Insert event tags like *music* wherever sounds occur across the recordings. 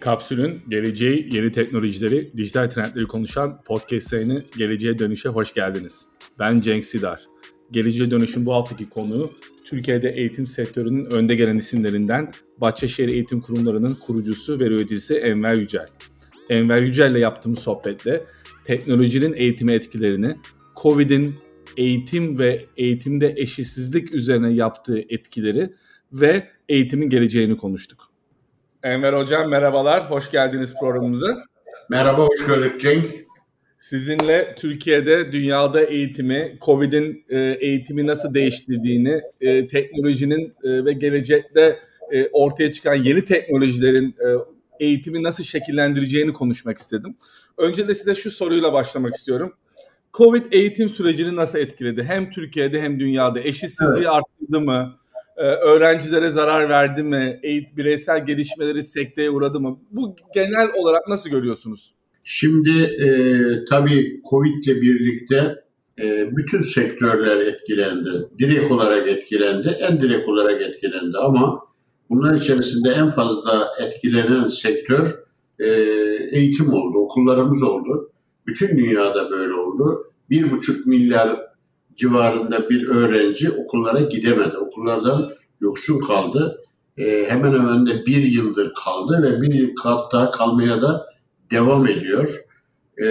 Kapsül'ün geleceği, yeni teknolojileri, dijital trendleri konuşan podcast yayını Geleceğe Dönüş'e hoş geldiniz. Ben Cenk Sidar. Geleceğe Dönüş'ün bu haftaki konuğu Türkiye'de eğitim sektörünün önde gelen isimlerinden Bahçeşehir Eğitim Kurumları'nın kurucusu ve üreticisi Enver Yücel. Enver Yücel ile yaptığımız sohbette teknolojinin eğitime etkilerini, COVID'in eğitim ve eğitimde eşitsizlik üzerine yaptığı etkileri ve eğitimin geleceğini konuştuk. Enver Hocam merhabalar, hoş geldiniz programımıza. Merhaba, hoş gördük Cenk. Sizinle Türkiye'de, dünyada eğitimi, COVID'in e, eğitimi nasıl değiştirdiğini, e, teknolojinin e, ve gelecekte ortaya çıkan yeni teknolojilerin eğitimi nasıl şekillendireceğini konuşmak istedim. Önce de size şu soruyla başlamak istiyorum. Covid eğitim sürecini nasıl etkiledi? Hem Türkiye'de hem dünyada. Eşitsizliği evet. arttırdı mı? Ee, öğrencilere zarar verdi mi? Eğit bireysel gelişmeleri sekteye uğradı mı? Bu genel olarak nasıl görüyorsunuz? Şimdi e, tabii Covid ile birlikte e, bütün sektörler etkilendi. Direkt olarak etkilendi, en direkt olarak etkilendi ama bunlar içerisinde en fazla etkilenen sektör e, eğitim oldu, okullarımız oldu. Bütün dünyada böyle oldu. Bir buçuk milyar civarında bir öğrenci okullara gidemedi. Okullardan yoksun kaldı. E, hemen hemen de bir yıldır kaldı ve bir yıl daha kalmaya da devam ediyor. E,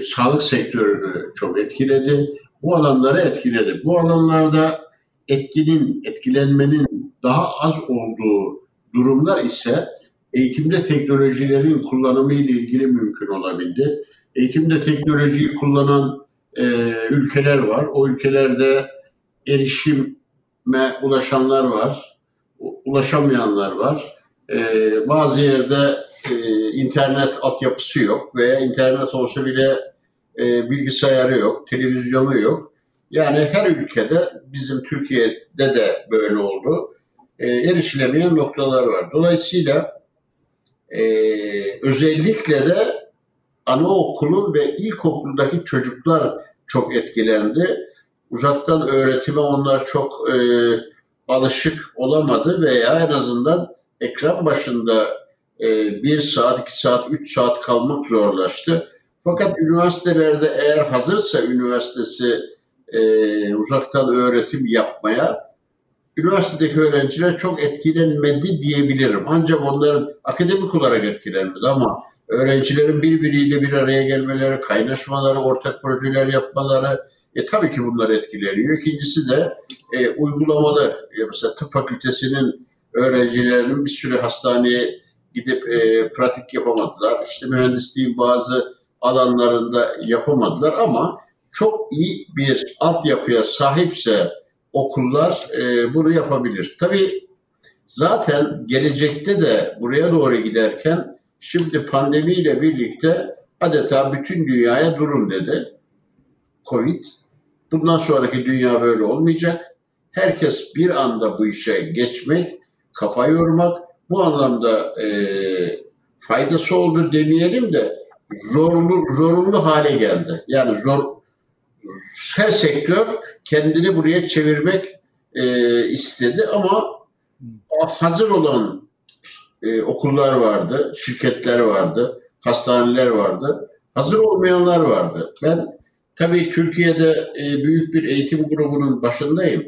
sağlık sektörünü çok etkiledi. Bu alanları etkiledi. Bu alanlarda etkinin, etkilenmenin daha az olduğu durumlar ise eğitimde teknolojilerin kullanımı ile ilgili mümkün olabildi. Eğitimde teknolojiyi kullanan e, ülkeler var. O ülkelerde erişime ulaşanlar var, ulaşamayanlar var. E, bazı yerde e, internet altyapısı yok veya internet olsa bile e, bilgisayarı yok, televizyonu yok. Yani her ülkede bizim Türkiye'de de böyle oldu. E, erişilemeyen noktalar var. Dolayısıyla e, özellikle de anaokulu ve ilkokuldaki çocuklar çok etkilendi. Uzaktan öğretime onlar çok e, alışık olamadı veya en azından ekran başında e, bir saat, iki saat, üç saat kalmak zorlaştı. Fakat üniversitelerde eğer hazırsa üniversitesi e, uzaktan öğretim yapmaya üniversitedeki öğrenciler çok etkilenmedi diyebilirim. Ancak onların akademik olarak etkilenmedi ama öğrencilerin birbiriyle bir araya gelmeleri, kaynaşmaları, ortak projeler yapmaları e, tabii ki bunlar etkileniyor. İkincisi de e, uygulamalı, e, mesela tıp fakültesinin öğrencilerinin bir süre hastaneye gidip e, pratik yapamadılar. İşte mühendisliğin bazı alanlarında yapamadılar ama çok iyi bir altyapıya sahipse okullar e, bunu yapabilir. Tabii zaten gelecekte de buraya doğru giderken Şimdi pandemiyle birlikte adeta bütün dünyaya durun dedi. Covid. Bundan sonraki dünya böyle olmayacak. Herkes bir anda bu işe geçmek, kafa yormak, bu anlamda e, faydası oldu demeyelim de zorlu zorunlu hale geldi. Yani zor her sektör kendini buraya çevirmek e, istedi ama hazır olan e, okullar vardı, şirketler vardı, hastaneler vardı. Hazır olmayanlar vardı. Ben tabii Türkiye'de e, büyük bir eğitim grubunun başındayım.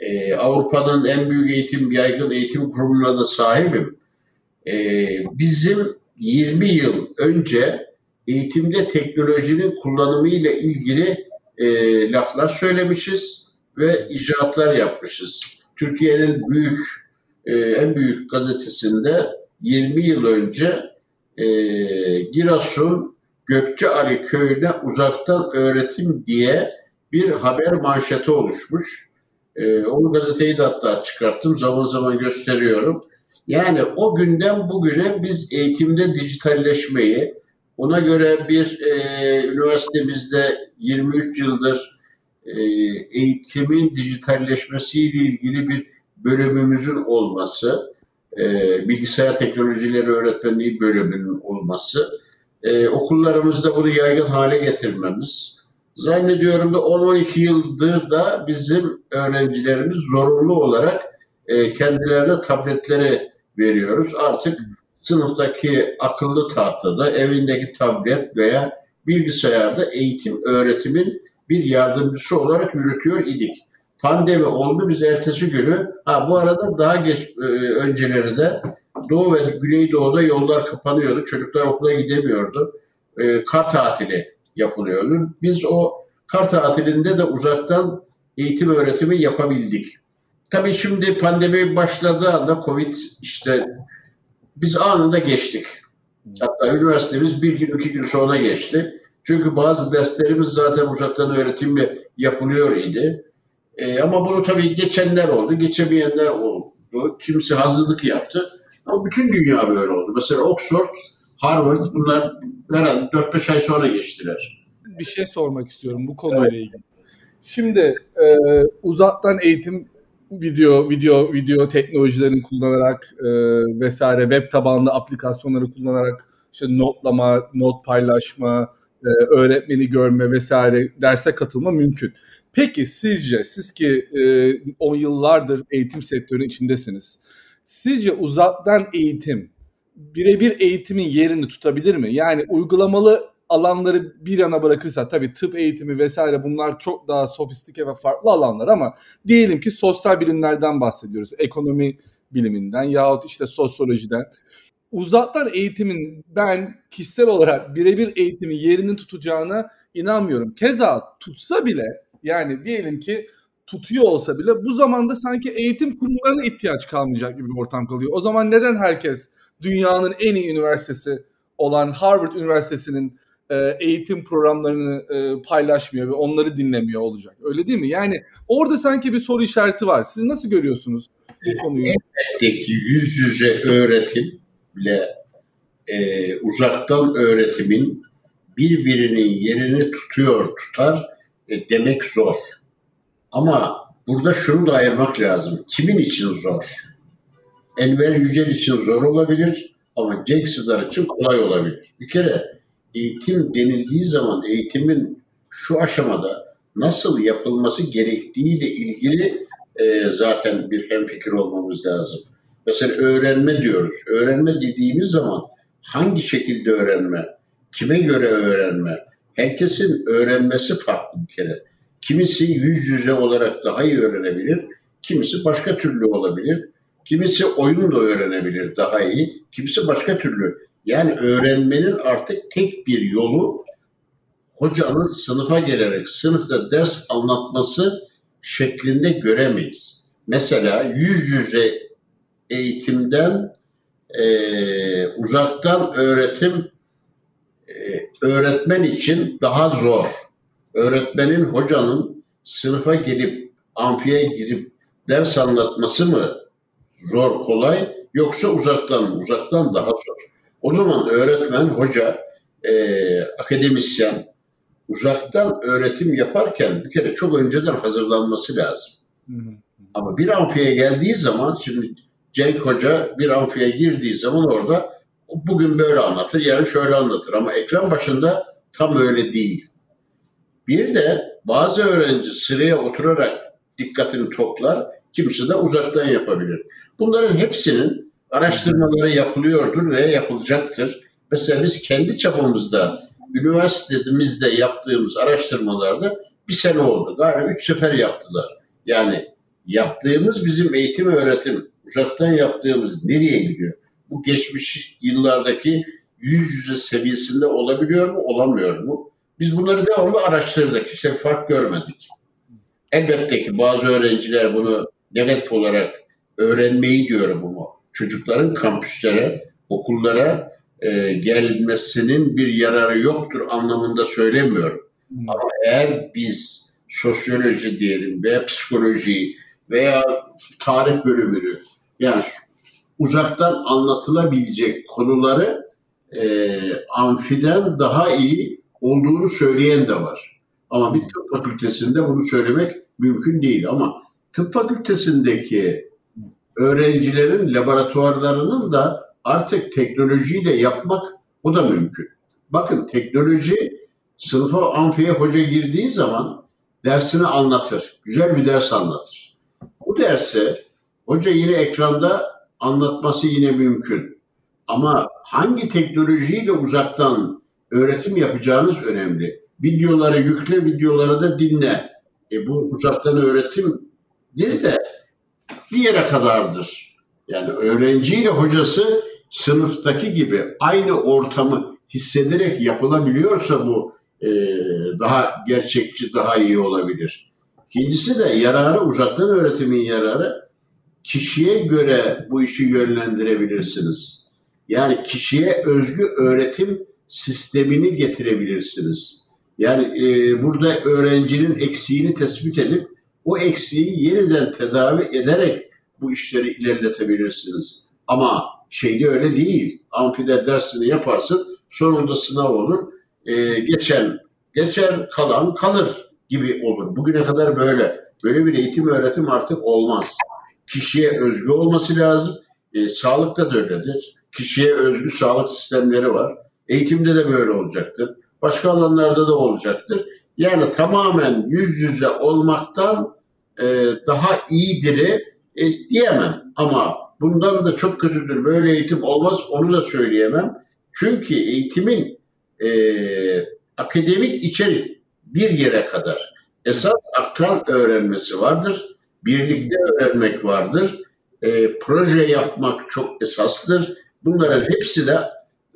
E, Avrupa'nın en büyük eğitim, yaygın eğitim kurumuna da sahibim. E, bizim 20 yıl önce eğitimde teknolojinin kullanımı ile ilgili e, laflar söylemişiz ve icraatlar yapmışız. Türkiye'nin büyük e, en büyük gazetesinde 20 yıl önce e, Giresun Gökçeali köyüne uzaktan öğretim diye bir haber manşeti oluşmuş. E, onu gazeteyi de hatta çıkarttım. Zaman zaman gösteriyorum. Yani o günden bugüne biz eğitimde dijitalleşmeyi, ona göre bir e, üniversitemizde 23 yıldır e, eğitimin dijitalleşmesiyle ilgili bir bölümümüzün olması, e, bilgisayar teknolojileri öğretmenliği bölümünün olması, e, okullarımızda bunu yaygın hale getirmemiz, zannediyorum da 10-12 yıldır da bizim öğrencilerimiz zorunlu olarak e, kendilerine tabletleri veriyoruz. Artık sınıftaki akıllı tahtada, evindeki tablet veya bilgisayarda eğitim öğretimin bir yardımcısı olarak yürütüyor idik. Pandemi oldu biz ertesi günü, ha bu arada daha geç e, önceleri de Doğu ve Güneydoğu'da yollar kapanıyordu. Çocuklar okula gidemiyordu. E, kar tatili yapılıyordu. Biz o kar tatilinde de uzaktan eğitim öğretimi yapabildik. Tabii şimdi pandemi başladığı anda Covid işte biz anında geçtik. Hatta üniversitemiz bir gün iki gün sonra geçti. Çünkü bazı derslerimiz zaten uzaktan öğretimle yapılıyor idi. E, ama bunu tabii geçenler oldu, geçemeyenler oldu. Kimse hazırlık yaptı. Ama bütün dünya böyle oldu. Mesela Oxford, Harvard bunlar herhalde 4-5 ay sonra geçtiler. Bir şey sormak istiyorum bu konuyla evet. ilgili. Şimdi e, uzaktan eğitim video video video teknolojilerini kullanarak e, vesaire web tabanlı aplikasyonları kullanarak işte notlama, not paylaşma, e, öğretmeni görme vesaire derse katılma mümkün. Peki sizce siz ki e, 10 yıllardır eğitim sektörünün içindesiniz. Sizce uzaktan eğitim birebir eğitimin yerini tutabilir mi? Yani uygulamalı alanları bir yana bırakırsa tabii tıp eğitimi vesaire bunlar çok daha sofistike ve farklı alanlar ama diyelim ki sosyal bilimlerden bahsediyoruz. Ekonomi biliminden yahut işte sosyolojiden. Uzaktan eğitimin ben kişisel olarak birebir eğitimin yerini tutacağına inanmıyorum. Keza tutsa bile yani diyelim ki tutuyor olsa bile bu zamanda sanki eğitim kurumlarına ihtiyaç kalmayacak gibi bir ortam kalıyor. O zaman neden herkes dünyanın en iyi üniversitesi olan Harvard Üniversitesi'nin e, eğitim programlarını e, paylaşmıyor ve onları dinlemiyor olacak. Öyle değil mi? Yani orada sanki bir soru işareti var. Siz nasıl görüyorsunuz bu konuyu? Elbette ki yüz yüze öğretimle e, uzaktan öğretimin birbirinin yerini tutuyor tutar e, demek zor. Ama burada şunu da ayırmak lazım. Kimin için zor? Enver Yücel için zor olabilir ama Cenk Sıdar için kolay olabilir. Bir kere eğitim denildiği zaman eğitimin şu aşamada nasıl yapılması gerektiğiyle ilgili e, zaten bir hemfikir olmamız lazım. Mesela öğrenme diyoruz. Öğrenme dediğimiz zaman hangi şekilde öğrenme, kime göre öğrenme, herkesin öğrenmesi farklı bir kere. Kimisi yüz yüze olarak daha iyi öğrenebilir, kimisi başka türlü olabilir, kimisi oyunla öğrenebilir daha iyi, kimisi başka türlü. Yani öğrenmenin artık tek bir yolu hocanın sınıfa gelerek sınıfta ders anlatması şeklinde göremeyiz. Mesela yüz yüze eğitimden e, uzaktan öğretim öğretmen için daha zor. Öğretmenin, hocanın sınıfa gelip, amfiye girip ders anlatması mı zor, kolay yoksa uzaktan mı? Uzaktan daha zor. O zaman öğretmen, hoca, e, akademisyen uzaktan öğretim yaparken bir kere çok önceden hazırlanması lazım. Hı hı. Ama bir amfiye geldiği zaman şimdi Cenk Hoca bir amfiye girdiği zaman orada bugün böyle anlatır, yarın şöyle anlatır ama ekran başında tam öyle değil. Bir de bazı öğrenci sıraya oturarak dikkatini toplar, kimisi de uzaktan yapabilir. Bunların hepsinin araştırmaları yapılıyordur ve yapılacaktır. Mesela biz kendi çapımızda üniversitemizde yaptığımız araştırmalarda bir sene oldu. Galiba üç sefer yaptılar. Yani yaptığımız bizim eğitim öğretim, uzaktan yaptığımız nereye gidiyor? Bu geçmiş yıllardaki yüz yüze seviyesinde olabiliyor mu, olamıyor mu? Biz bunları devamlı araştırdık. İşte fark görmedik. Elbette ki bazı öğrenciler bunu negatif olarak öğrenmeyi diyorum bunu çocukların kampüslere, okullara e, gelmesinin bir yararı yoktur anlamında söylemiyorum. Hmm. Ama eğer biz sosyoloji diyelim veya psikoloji veya tarih bölümünü yani uzaktan anlatılabilecek konuları e, amfiden daha iyi olduğunu söyleyen de var. Ama bir tıp fakültesinde bunu söylemek mümkün değil. Ama tıp fakültesindeki öğrencilerin laboratuvarlarının da artık teknolojiyle yapmak o da mümkün. Bakın teknoloji sınıfa amfiye hoca girdiği zaman dersini anlatır. Güzel bir ders anlatır. Bu derse hoca yine ekranda anlatması yine mümkün. Ama hangi teknolojiyle uzaktan öğretim yapacağınız önemli. Videoları yükle, videoları da dinle. E bu uzaktan öğretimdir de bir yere kadardır. Yani öğrenciyle hocası sınıftaki gibi aynı ortamı hissederek yapılabiliyorsa bu e, daha gerçekçi, daha iyi olabilir. İkincisi de yararı, uzaktan öğretimin yararı kişiye göre bu işi yönlendirebilirsiniz. Yani kişiye özgü öğretim sistemini getirebilirsiniz. Yani e, burada öğrencinin eksiğini tespit edip o eksiği yeniden tedavi ederek bu işleri ilerletebilirsiniz. Ama şeyde öyle değil. Amfide dersini yaparsın, sonunda sınav olur. E, geçen geçer, kalan kalır gibi olur. Bugüne kadar böyle. Böyle bir eğitim öğretim artık olmaz. Kişiye özgü olması lazım. E, sağlıkta da öyledir. Kişiye özgü sağlık sistemleri var. Eğitimde de böyle olacaktır. Başka alanlarda da olacaktır. Yani tamamen yüz yüze olmaktan e, daha iyidir e, diyemem. Ama bundan da çok kötüdür. Böyle eğitim olmaz onu da söyleyemem. Çünkü eğitimin e, akademik içerik bir yere kadar. Esas akran öğrenmesi vardır. Birlikte öğrenmek vardır. E, proje yapmak çok esastır. Bunların hepsi de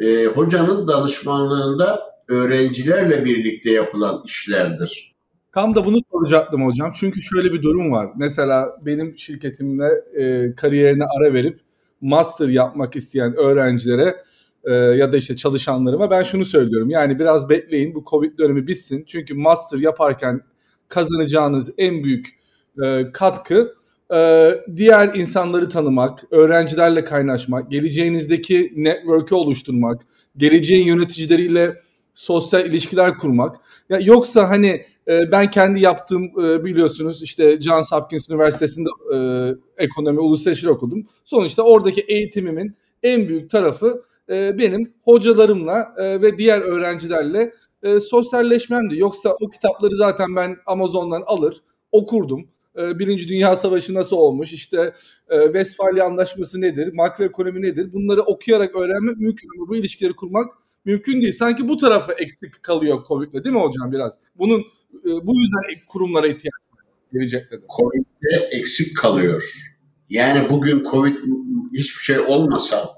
e, hocanın danışmanlığında öğrencilerle birlikte yapılan işlerdir. Tam da bunu soracaktım hocam. Çünkü şöyle bir durum var. Mesela benim şirketimle e, kariyerine ara verip master yapmak isteyen öğrencilere e, ya da işte çalışanlarıma ben şunu söylüyorum. Yani biraz bekleyin bu Covid dönemi bitsin. Çünkü master yaparken kazanacağınız en büyük e, katkı e, diğer insanları tanımak, öğrencilerle kaynaşmak, geleceğinizdeki network'ü oluşturmak, geleceğin yöneticileriyle sosyal ilişkiler kurmak. Ya yoksa hani e, ben kendi yaptığım e, biliyorsunuz işte Johns Hopkins Üniversitesi'nde e, ekonomi uluslararası okudum. Sonuçta oradaki eğitimimin en büyük tarafı e, benim hocalarımla e, ve diğer öğrencilerle e, sosyalleşmemdi. Yoksa o kitapları zaten ben Amazon'dan alır okurdum. E, Birinci Dünya Savaşı nasıl olmuş, işte e, Anlaşması nedir, makroekonomi nedir bunları okuyarak öğrenmek mümkün ama bu ilişkileri kurmak mümkün değil. Sanki bu tarafı eksik kalıyor Covid'le değil mi hocam biraz? Bunun e, bu yüzden kurumlara ihtiyaç var gelecekte de. Covid'de eksik kalıyor. Yani bugün Covid hiçbir şey olmasa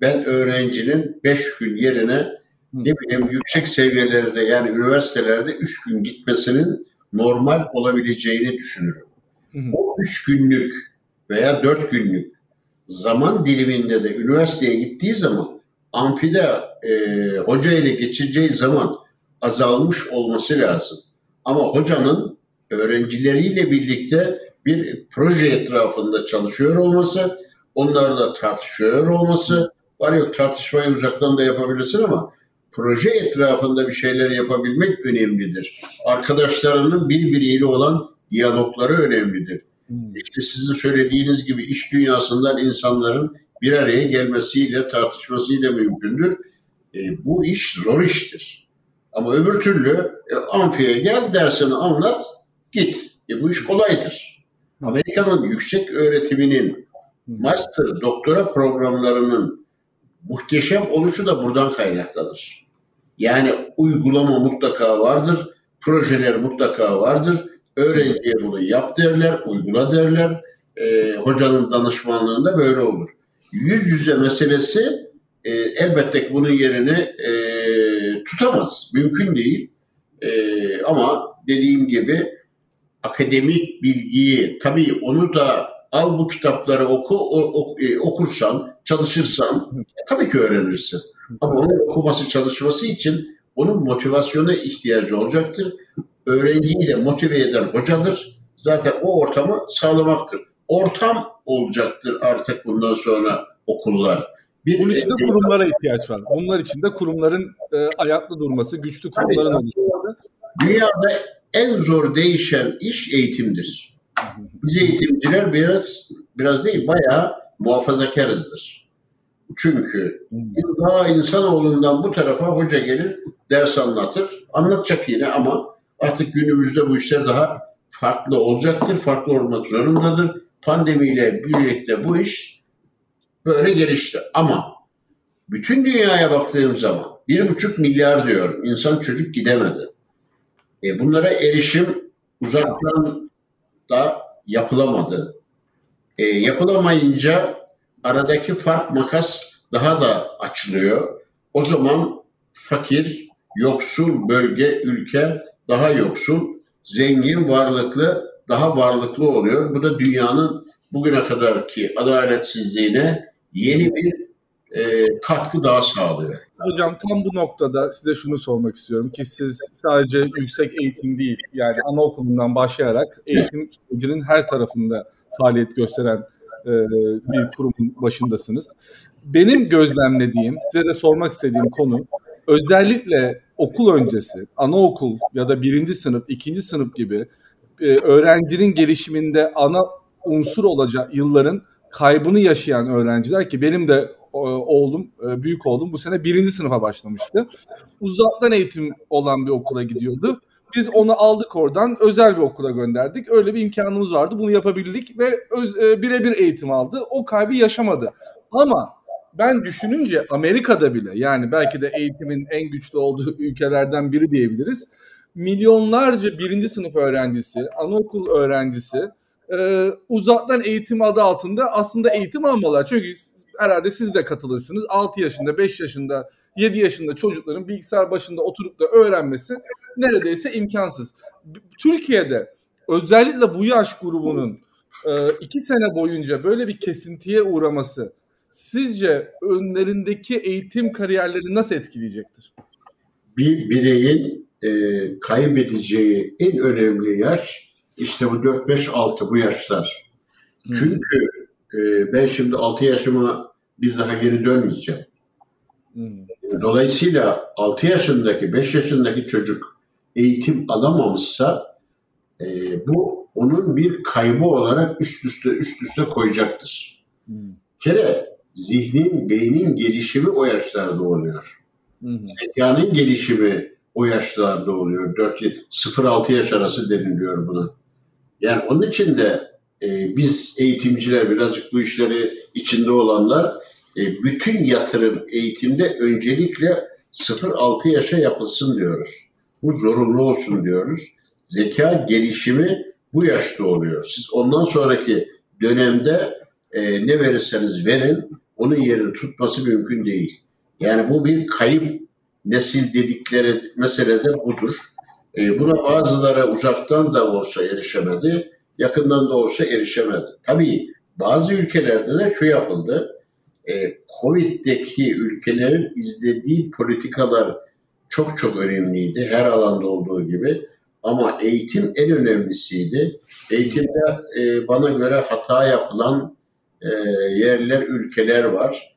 ben öğrencinin 5 gün yerine ne bileyim yüksek seviyelerde yani üniversitelerde 3 gün gitmesinin normal olabileceğini düşünürüm. O 3 günlük veya 4 günlük zaman diliminde de üniversiteye gittiği zaman amfide e, hoca ile geçireceği zaman azalmış olması lazım. Ama hocanın öğrencileriyle birlikte bir proje etrafında çalışıyor olması, onlarla tartışıyor olması, var yok tartışmayı uzaktan da yapabilirsin ama proje etrafında bir şeyler yapabilmek önemlidir. Arkadaşlarının birbiriyle olan diyalogları önemlidir. Hmm. İşte sizin söylediğiniz gibi iş dünyasından insanların bir araya gelmesiyle, tartışmasıyla mümkündür. E, bu iş zor iştir. Ama öbür türlü e, amfiye gel, dersini anlat, git. E, bu iş kolaydır. Amerika'nın yüksek öğretiminin master, doktora programlarının muhteşem oluşu da buradan kaynaklanır. Yani uygulama mutlaka vardır, projeler mutlaka vardır. Öğrenciye bunu yap derler, uygula derler. E, hocanın danışmanlığında böyle olur yüz yüze meselesi e, elbette ki bunun yerini e, tutamaz. Mümkün değil. E, ama dediğim gibi akademik bilgiyi tabii onu da al bu kitapları oku o, o, e, okursan, çalışırsan e, tabii ki öğrenirsin. Ama onun okuması, çalışması için onun motivasyona ihtiyacı olacaktır. Öğrenciyi de motive eden hocadır. Zaten o ortamı sağlamaktır ortam olacaktır artık bundan sonra okullar. Bir, Bunun için de kurumlara ihtiyaç var. Bunlar için de kurumların e, ayakta durması, güçlü kurumların olması. Dünyada en zor değişen iş eğitimdir. Biz eğitimciler biraz biraz değil bayağı muhafazakarızdır. Çünkü daha insanoğlundan bu tarafa hoca gelir, ders anlatır. Anlatacak yine ama artık günümüzde bu işler daha farklı olacaktır, farklı olmak zorundadır pandemiyle birlikte bu iş böyle gelişti. Ama bütün dünyaya baktığım zaman bir buçuk milyar diyorum. insan çocuk gidemedi. E, bunlara erişim uzaktan da yapılamadı. E, yapılamayınca aradaki fark makas daha da açılıyor. O zaman fakir, yoksul bölge, ülke daha yoksul, zengin, varlıklı daha varlıklı oluyor. Bu da dünyanın bugüne kadarki adaletsizliğine yeni bir e, katkı daha sağlıyor. Hocam tam bu noktada size şunu sormak istiyorum ki siz sadece yüksek eğitim değil yani anaokulundan başlayarak eğitim sürecinin her tarafında faaliyet gösteren e, bir kurumun başındasınız. Benim gözlemlediğim, size de sormak istediğim konu özellikle okul öncesi, anaokul ya da birinci sınıf, ikinci sınıf gibi e, öğrencinin gelişiminde ana unsur olacak yılların kaybını yaşayan öğrenciler ki benim de oğlum, e, büyük oğlum bu sene birinci sınıfa başlamıştı. Uzaktan eğitim olan bir okula gidiyordu. Biz onu aldık oradan özel bir okula gönderdik. Öyle bir imkanımız vardı. Bunu yapabildik ve e, birebir eğitim aldı. O kaybı yaşamadı. Ama ben düşününce Amerika'da bile yani belki de eğitimin en güçlü olduğu *laughs* ülkelerden biri diyebiliriz. Milyonlarca birinci sınıf öğrencisi, anaokul öğrencisi e, uzaktan eğitim adı altında aslında eğitim almalar. Çünkü herhalde siz de katılırsınız. 6 yaşında, 5 yaşında, 7 yaşında çocukların bilgisayar başında oturup da öğrenmesi neredeyse imkansız. Türkiye'de özellikle bu yaş grubunun 2 e, sene boyunca böyle bir kesintiye uğraması sizce önlerindeki eğitim kariyerleri nasıl etkileyecektir? Bir bireyin e, kaybedeceği en önemli yaş işte bu 4-5-6 bu yaşlar. Hmm. Çünkü e, ben şimdi 6 yaşıma bir daha geri dönmeyeceğim. Hmm. Dolayısıyla 6 yaşındaki, 5 yaşındaki çocuk eğitim alamamışsa e, bu onun bir kaybı olarak üst üste üst üste koyacaktır. Hmm. kere zihnin, beynin gelişimi o yaşlarda oluyor. Zekanın gelişimi o yaşlarda oluyor. 0-6 yaş arası deniliyor buna. Yani onun için de e, biz eğitimciler birazcık bu işleri içinde olanlar e, bütün yatırım eğitimde öncelikle 0-6 yaşa yapılsın diyoruz. Bu zorunlu olsun diyoruz. Zeka gelişimi bu yaşta oluyor. Siz ondan sonraki dönemde e, ne verirseniz verin onun yerini tutması mümkün değil. Yani bu bir kayıp nesil dedikleri mesele de budur. E, buna bazıları uzaktan da olsa erişemedi, yakından da olsa erişemedi. Tabii bazı ülkelerde de şu yapıldı. E, Covid'deki ülkelerin izlediği politikalar çok çok önemliydi. Her alanda olduğu gibi. Ama eğitim en önemlisiydi. Eğitimde e, bana göre hata yapılan e, yerler, ülkeler var.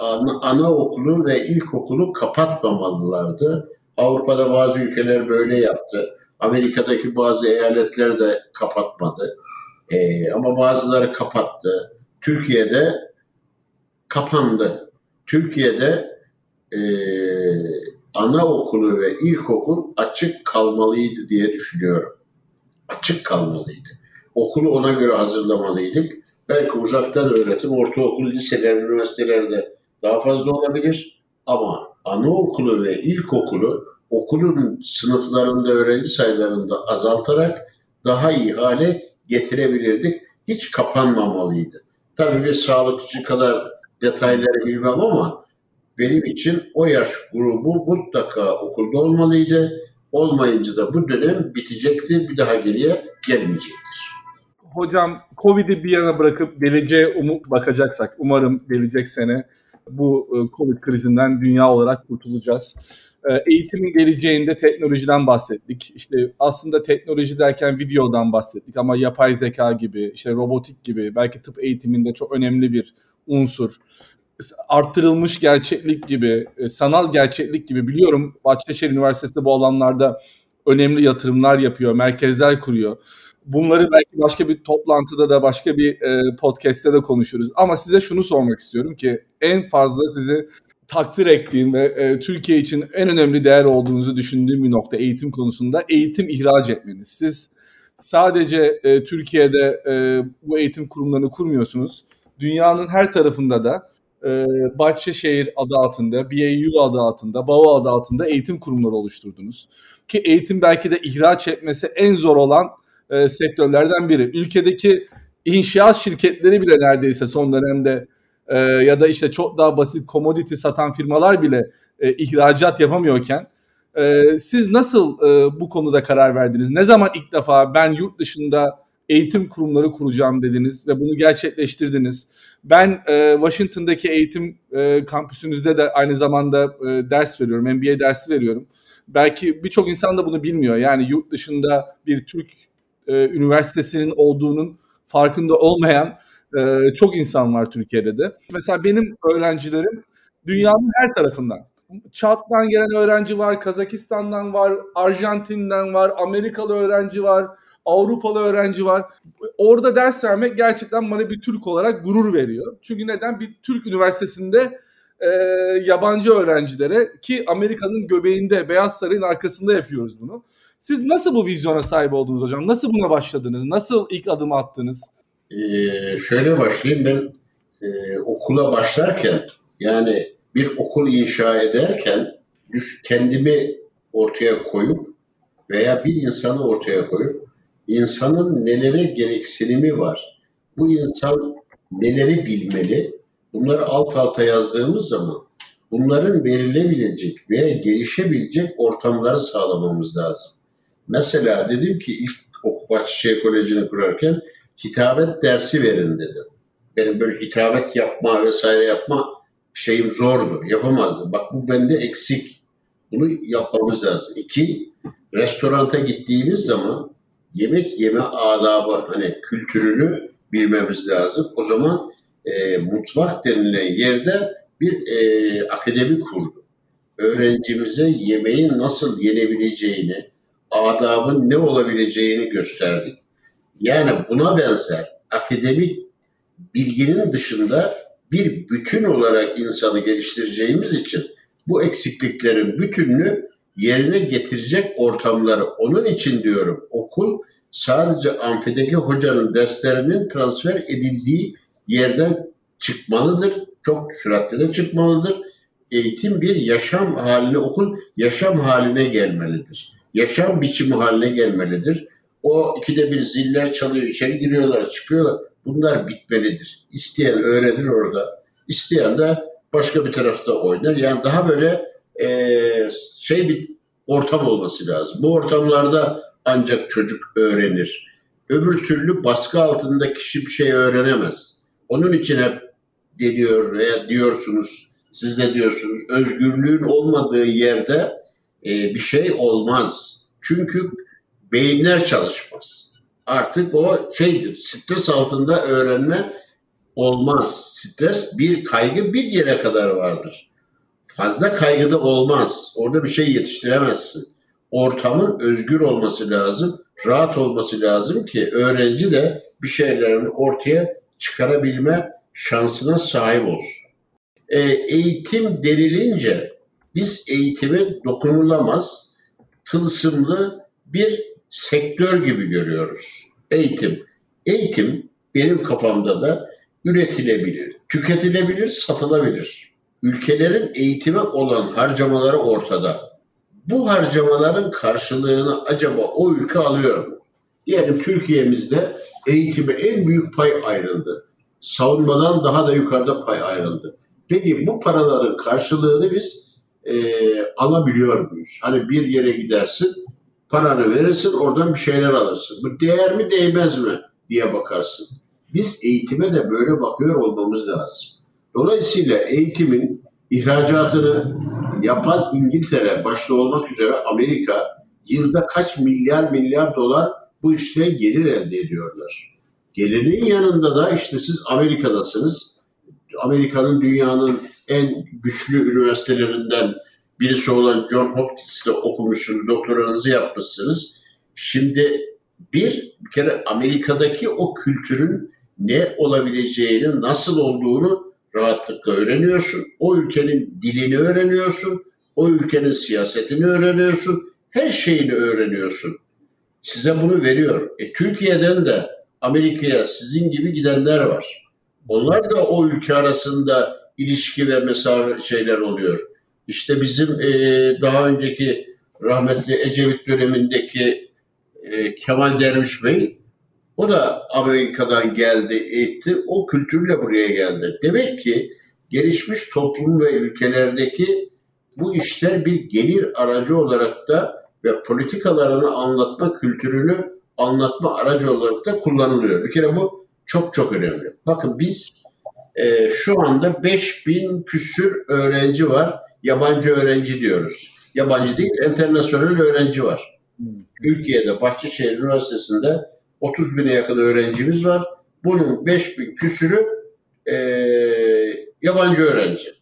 Ana, anaokulu ve ilkokulu kapatmamalılardı. Avrupa'da bazı ülkeler böyle yaptı. Amerika'daki bazı eyaletler de kapatmadı. Ee, ama bazıları kapattı. Türkiye'de kapandı. Türkiye'de e, anaokulu ve ilkokul açık kalmalıydı diye düşünüyorum. Açık kalmalıydı. Okulu ona göre hazırlamalıydık. Belki uzaktan öğretim, ortaokul, liseler, üniversitelerde daha fazla olabilir. Ama anaokulu ve ilkokulu okulun sınıflarında öğrenci sayılarında azaltarak daha iyi hale getirebilirdik. Hiç kapanmamalıydı. Tabii bir sağlıkçı kadar detayları bilmem ama benim için o yaş grubu mutlaka okulda olmalıydı. Olmayınca da bu dönem bitecektir. Bir daha geriye gelmeyecektir. Hocam Covid'i bir yana bırakıp geleceğe umut bakacaksak umarım gelecek sene bu e, Covid krizinden dünya olarak kurtulacağız. E, eğitimin geleceğinde teknolojiden bahsettik. İşte aslında teknoloji derken videodan bahsettik ama yapay zeka gibi, işte robotik gibi belki tıp eğitiminde çok önemli bir unsur. Arttırılmış gerçeklik gibi, e, sanal gerçeklik gibi biliyorum Bahçeşehir Üniversitesi bu alanlarda önemli yatırımlar yapıyor, merkezler kuruyor. Bunları belki başka bir toplantıda da başka bir e, podcast'te de konuşuruz. Ama size şunu sormak istiyorum ki en fazla sizi takdir ettiğim ve e, Türkiye için en önemli değer olduğunuzu düşündüğüm bir nokta eğitim konusunda eğitim ihraç etmeniz. Siz sadece e, Türkiye'de e, bu eğitim kurumlarını kurmuyorsunuz. Dünyanın her tarafında da e, Bahçeşehir adı altında, BAU adı altında, BAO adı altında eğitim kurumları oluşturdunuz. Ki eğitim belki de ihraç etmesi en zor olan e, sektörlerden biri. Ülkedeki inşaat şirketleri bile neredeyse son dönemde e, ya da işte çok daha basit commodity satan firmalar bile e, ihracat yapamıyorken e, siz nasıl e, bu konuda karar verdiniz? Ne zaman ilk defa ben yurt dışında eğitim kurumları kuracağım dediniz ve bunu gerçekleştirdiniz. Ben e, Washington'daki eğitim e, kampüsünüzde de aynı zamanda e, ders veriyorum, MBA dersi veriyorum. Belki birçok insan da bunu bilmiyor. Yani yurt dışında bir Türk e, üniversitesinin olduğunun farkında olmayan e, çok insan var Türkiye'de de. Mesela benim öğrencilerim dünyanın her tarafından. Çat'tan gelen öğrenci var, Kazakistan'dan var, Arjantin'den var, Amerikalı öğrenci var, Avrupalı öğrenci var. Orada ders vermek gerçekten bana bir Türk olarak gurur veriyor. Çünkü neden? Bir Türk üniversitesinde e, yabancı öğrencilere ki Amerika'nın göbeğinde, Beyaz Saray'ın arkasında yapıyoruz bunu. Siz nasıl bu vizyona sahip oldunuz hocam? Nasıl buna başladınız? Nasıl ilk adım attınız? Ee, şöyle başlayayım ben e, okula başlarken yani bir okul inşa ederken düş, kendimi ortaya koyup veya bir insanı ortaya koyup insanın nelere gereksinimi var. Bu insan neleri bilmeli? Bunları alt alta yazdığımız zaman bunların verilebilecek veya gelişebilecek ortamları sağlamamız lazım. Mesela dedim ki ilk Bahçeşehir Koleji'ni kurarken hitabet dersi verin dedim. Benim böyle hitabet yapma vesaire yapma şeyim zordu. Yapamazdım. Bak bu bende eksik. Bunu yapmamız lazım. İki, restoranta gittiğimiz zaman yemek yeme adabı hani kültürünü bilmemiz lazım. O zaman e, mutfak denilen yerde bir e, akademi kurdu. Öğrencimize yemeğin nasıl yenebileceğini, adabın ne olabileceğini gösterdik. Yani buna benzer akademik bilginin dışında bir bütün olarak insanı geliştireceğimiz için bu eksikliklerin bütününü yerine getirecek ortamları onun için diyorum okul sadece amfideki hocanın derslerinin transfer edildiği yerden çıkmalıdır. Çok süratle de çıkmalıdır. Eğitim bir yaşam haline, okul yaşam haline gelmelidir. Yaşam biçimi haline gelmelidir. O ikide bir ziller çalıyor, içeri giriyorlar, çıkıyorlar. Bunlar bitmelidir. İsteyen öğrenir orada. İsteyen de başka bir tarafta oynar. Yani daha böyle e, şey bir ortam olması lazım. Bu ortamlarda ancak çocuk öğrenir. Öbür türlü baskı altında kişi bir şey öğrenemez. Onun için hep geliyor veya diyorsunuz, siz de diyorsunuz özgürlüğün olmadığı yerde e, bir şey olmaz. Çünkü beyinler çalışmaz. Artık o şeydir, stres altında öğrenme olmaz. Stres bir kaygı bir yere kadar vardır. Fazla kaygı da olmaz. Orada bir şey yetiştiremezsin. Ortamın özgür olması lazım, rahat olması lazım ki öğrenci de bir şeylerini ortaya çıkarabilme şansına sahip olsun. E, eğitim denilince biz eğitimi dokunulamaz, tılsımlı bir sektör gibi görüyoruz. Eğitim. Eğitim benim kafamda da üretilebilir, tüketilebilir, satılabilir. Ülkelerin eğitime olan harcamaları ortada. Bu harcamaların karşılığını acaba o ülke alıyor mu? Diyelim Türkiye'mizde eğitime en büyük pay ayrıldı. Savunmadan daha da yukarıda pay ayrıldı. Peki bu paraların karşılığını biz e, alabiliyor muyuz? Hani bir yere gidersin, paranı verirsin, oradan bir şeyler alırsın. Bu değer mi değmez mi diye bakarsın. Biz eğitime de böyle bakıyor olmamız lazım. Dolayısıyla eğitimin ihracatını yapan İngiltere başta olmak üzere Amerika yılda kaç milyar milyar dolar bu işte gelir elde ediyorlar. Gelirin yanında da işte siz Amerika'dasınız. Amerika'nın dünyanın en güçlü üniversitelerinden birisi olan John Hopkins'te okumuşsunuz, doktoranızı yapmışsınız. Şimdi bir, bir kere Amerika'daki o kültürün ne olabileceğini, nasıl olduğunu rahatlıkla öğreniyorsun. O ülkenin dilini öğreniyorsun. O ülkenin siyasetini öğreniyorsun. Her şeyini öğreniyorsun. Size bunu veriyor. E, Türkiye'den de Amerika'ya sizin gibi gidenler var. Onlar da o ülke arasında ilişki ve mesafe şeyler oluyor. İşte bizim e, daha önceki rahmetli Ecevit dönemindeki e, Kemal Derviş Bey o da Amerika'dan geldi, eğitti. O kültürle buraya geldi. Demek ki gelişmiş toplum ve ülkelerdeki bu işler bir gelir aracı olarak da ve politikalarını anlatma kültürünü anlatma aracı olarak da kullanılıyor. Bir kere bu çok çok önemli. Bakın biz e, şu anda 5000 küsür öğrenci var. Yabancı öğrenci diyoruz. Yabancı değil, internasyonel öğrenci var. Türkiye'de Bahçeşehir Üniversitesi'nde 30 bine yakın öğrencimiz var. Bunun 5000 küsürü e, yabancı öğrenci.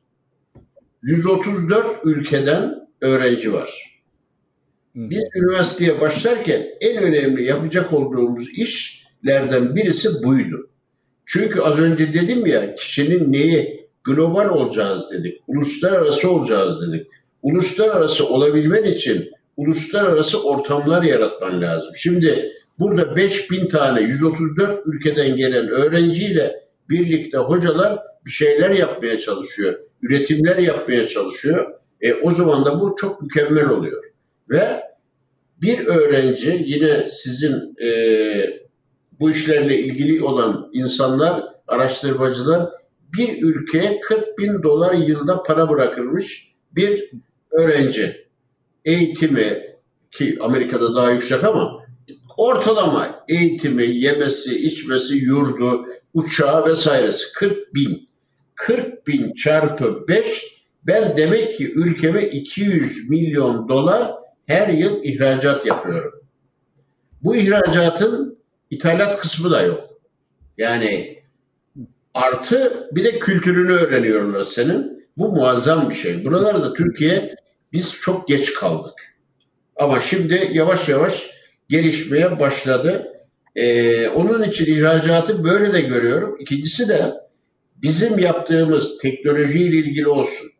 134 ülkeden öğrenci var. Biz üniversiteye başlarken en önemli yapacak olduğumuz işlerden birisi buydu. Çünkü az önce dedim ya kişinin neyi global olacağız dedik, uluslararası olacağız dedik. Uluslararası olabilmen için uluslararası ortamlar yaratman lazım. Şimdi burada 5000 tane 134 ülkeden gelen öğrenciyle birlikte hocalar bir şeyler yapmaya çalışıyor. Üretimler yapmaya çalışıyor. E, o zaman da bu çok mükemmel oluyor. Ve bir öğrenci yine sizin e, bu işlerle ilgili olan insanlar, araştırmacılar bir ülkeye 40 bin dolar yılda para bırakırmış bir öğrenci. Eğitimi ki Amerika'da daha yüksek ama ortalama eğitimi, yemesi, içmesi, yurdu, uçağı vesairesi 40 bin. 40 bin çarpı 5 ben demek ki ülkeme 200 milyon dolar her yıl ihracat yapıyorum. Bu ihracatın ithalat kısmı da yok. Yani artı bir de kültürünü öğreniyorlar senin. Bu muazzam bir şey. Buralarda Türkiye biz çok geç kaldık. Ama şimdi yavaş yavaş gelişmeye başladı. Ee, onun için ihracatı böyle de görüyorum. İkincisi de bizim yaptığımız teknolojiyle ilgili olsun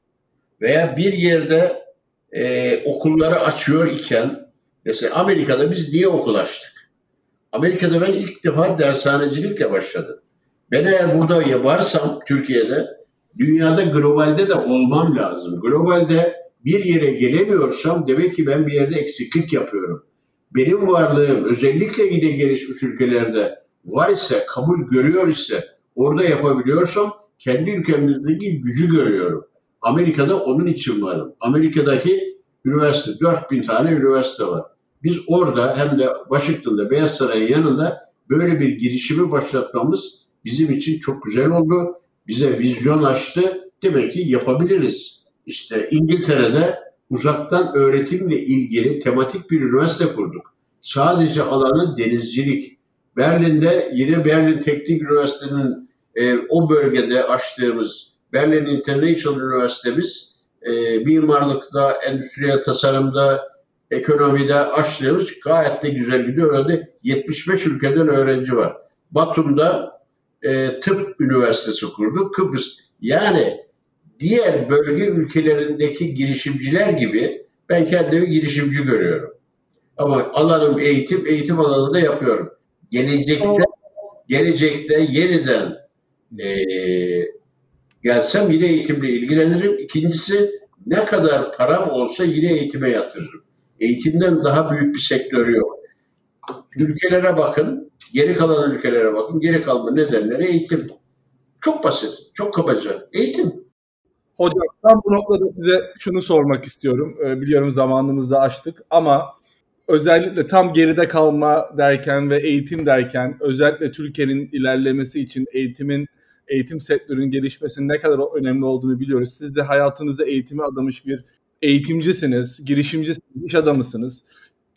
veya bir yerde e, okulları açıyor iken mesela Amerika'da biz niye okul açtık? Amerika'da ben ilk defa dershanecilikle başladım. Ben eğer burada varsam Türkiye'de dünyada globalde de olmam lazım. Globalde bir yere gelemiyorsam demek ki ben bir yerde eksiklik yapıyorum. Benim varlığım özellikle yine gelişmiş ülkelerde var ise, kabul görüyor ise, orada yapabiliyorsam kendi ülkemizdeki gücü görüyorum. Amerika'da onun için varım. Amerika'daki üniversite, 4000 tane üniversite var. Biz orada hem de Washington'da Beyaz Saray'ın yanında böyle bir girişimi başlatmamız bizim için çok güzel oldu. Bize vizyon açtı. Demek ki yapabiliriz. İşte İngiltere'de uzaktan öğretimle ilgili tematik bir üniversite kurduk. Sadece alanı denizcilik. Berlin'de yine Berlin Teknik Üniversitesi'nin e, o bölgede açtığımız Berlin International Üniversitemiz e, mimarlıkta, endüstriyel tasarımda, ekonomide açtığımız gayet de güzel gidiyor. Orada 75 ülkeden öğrenci var. Batum'da e, tıp üniversitesi kurduk. Kıbrıs yani diğer bölge ülkelerindeki girişimciler gibi ben kendimi girişimci görüyorum. Ama alanım eğitim, eğitim alanında yapıyorum. Gelecekte gelecekte yeniden e, gelsem yine eğitimle ilgilenirim. İkincisi ne kadar param olsa yine eğitime yatırırım. Eğitimden daha büyük bir sektör yok. Ülkelere bakın, geri kalan ülkelere bakın. Geri kalma nedenleri eğitim. Çok basit, çok kabaca. Eğitim. Hocam ben bu noktada size şunu sormak istiyorum. Ee, biliyorum zamanımızda açtık ama özellikle tam geride kalma derken ve eğitim derken özellikle Türkiye'nin ilerlemesi için eğitimin eğitim sektörünün gelişmesinin ne kadar önemli olduğunu biliyoruz. Siz de hayatınızda eğitimi adamış bir eğitimcisiniz, girişimcisiniz, iş adamısınız.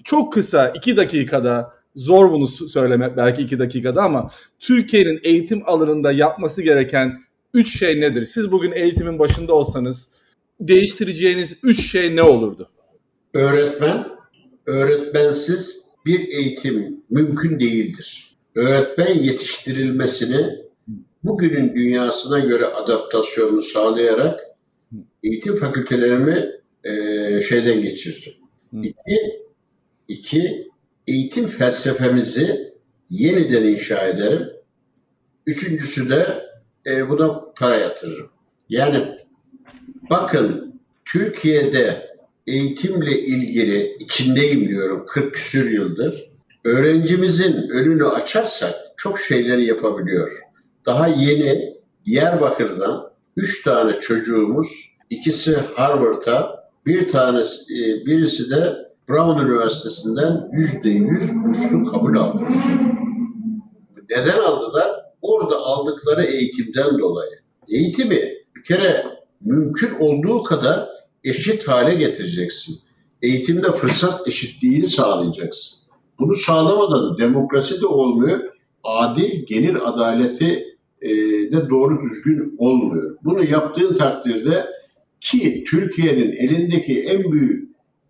Çok kısa iki dakikada zor bunu söylemek belki iki dakikada ama Türkiye'nin eğitim alanında yapması gereken üç şey nedir? Siz bugün eğitimin başında olsanız değiştireceğiniz üç şey ne olurdu? Öğretmen, öğretmensiz bir eğitim mümkün değildir. Öğretmen yetiştirilmesini bugünün dünyasına göre adaptasyonu sağlayarak eğitim fakültelerimi e, şeyden geçiririm. İki, iki, eğitim felsefemizi yeniden inşa ederim. Üçüncüsü de e, buna para yatırırım. Yani bakın Türkiye'de eğitimle ilgili içindeyim diyorum 40 küsür yıldır. Öğrencimizin önünü açarsak çok şeyleri yapabiliyor. Daha yeni Diyarbakır'dan 3 tane çocuğumuz, ikisi Harvard'a, bir tanesi e, birisi de Brown Üniversitesi'nden yüzde yüz burslu kabul aldı. Neden aldılar? Orada aldıkları eğitimden dolayı. Eğitimi bir kere mümkün olduğu kadar eşit hale getireceksin. Eğitimde fırsat eşitliğini sağlayacaksın. Bunu sağlamadan demokrasi de olmuyor, adil gelir adaleti e, de doğru düzgün olmuyor. Bunu yaptığın takdirde ki Türkiye'nin elindeki en büyük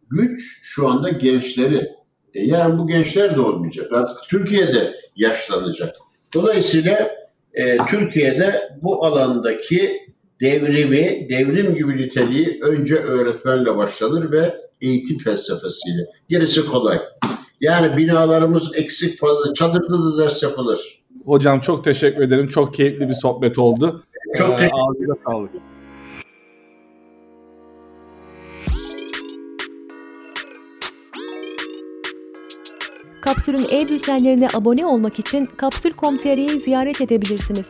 güç şu anda gençleri. E yarın bu gençler de olmayacak. Artık Türkiye'de yaşlanacak. Dolayısıyla e, Türkiye'de bu alandaki devrimi, devrim gibi niteliği önce öğretmenle başlanır ve eğitim felsefesiyle. Gerisi kolay. Yani binalarımız eksik fazla, çadırda da ders yapılır. Hocam çok teşekkür ederim. Çok keyifli bir sohbet oldu. Çok Ee, teşekkür Ağzınıza sağlık. Kapsül'ün e-bültenlerine abone olmak için kapsül.com.tr'yi ziyaret edebilirsiniz.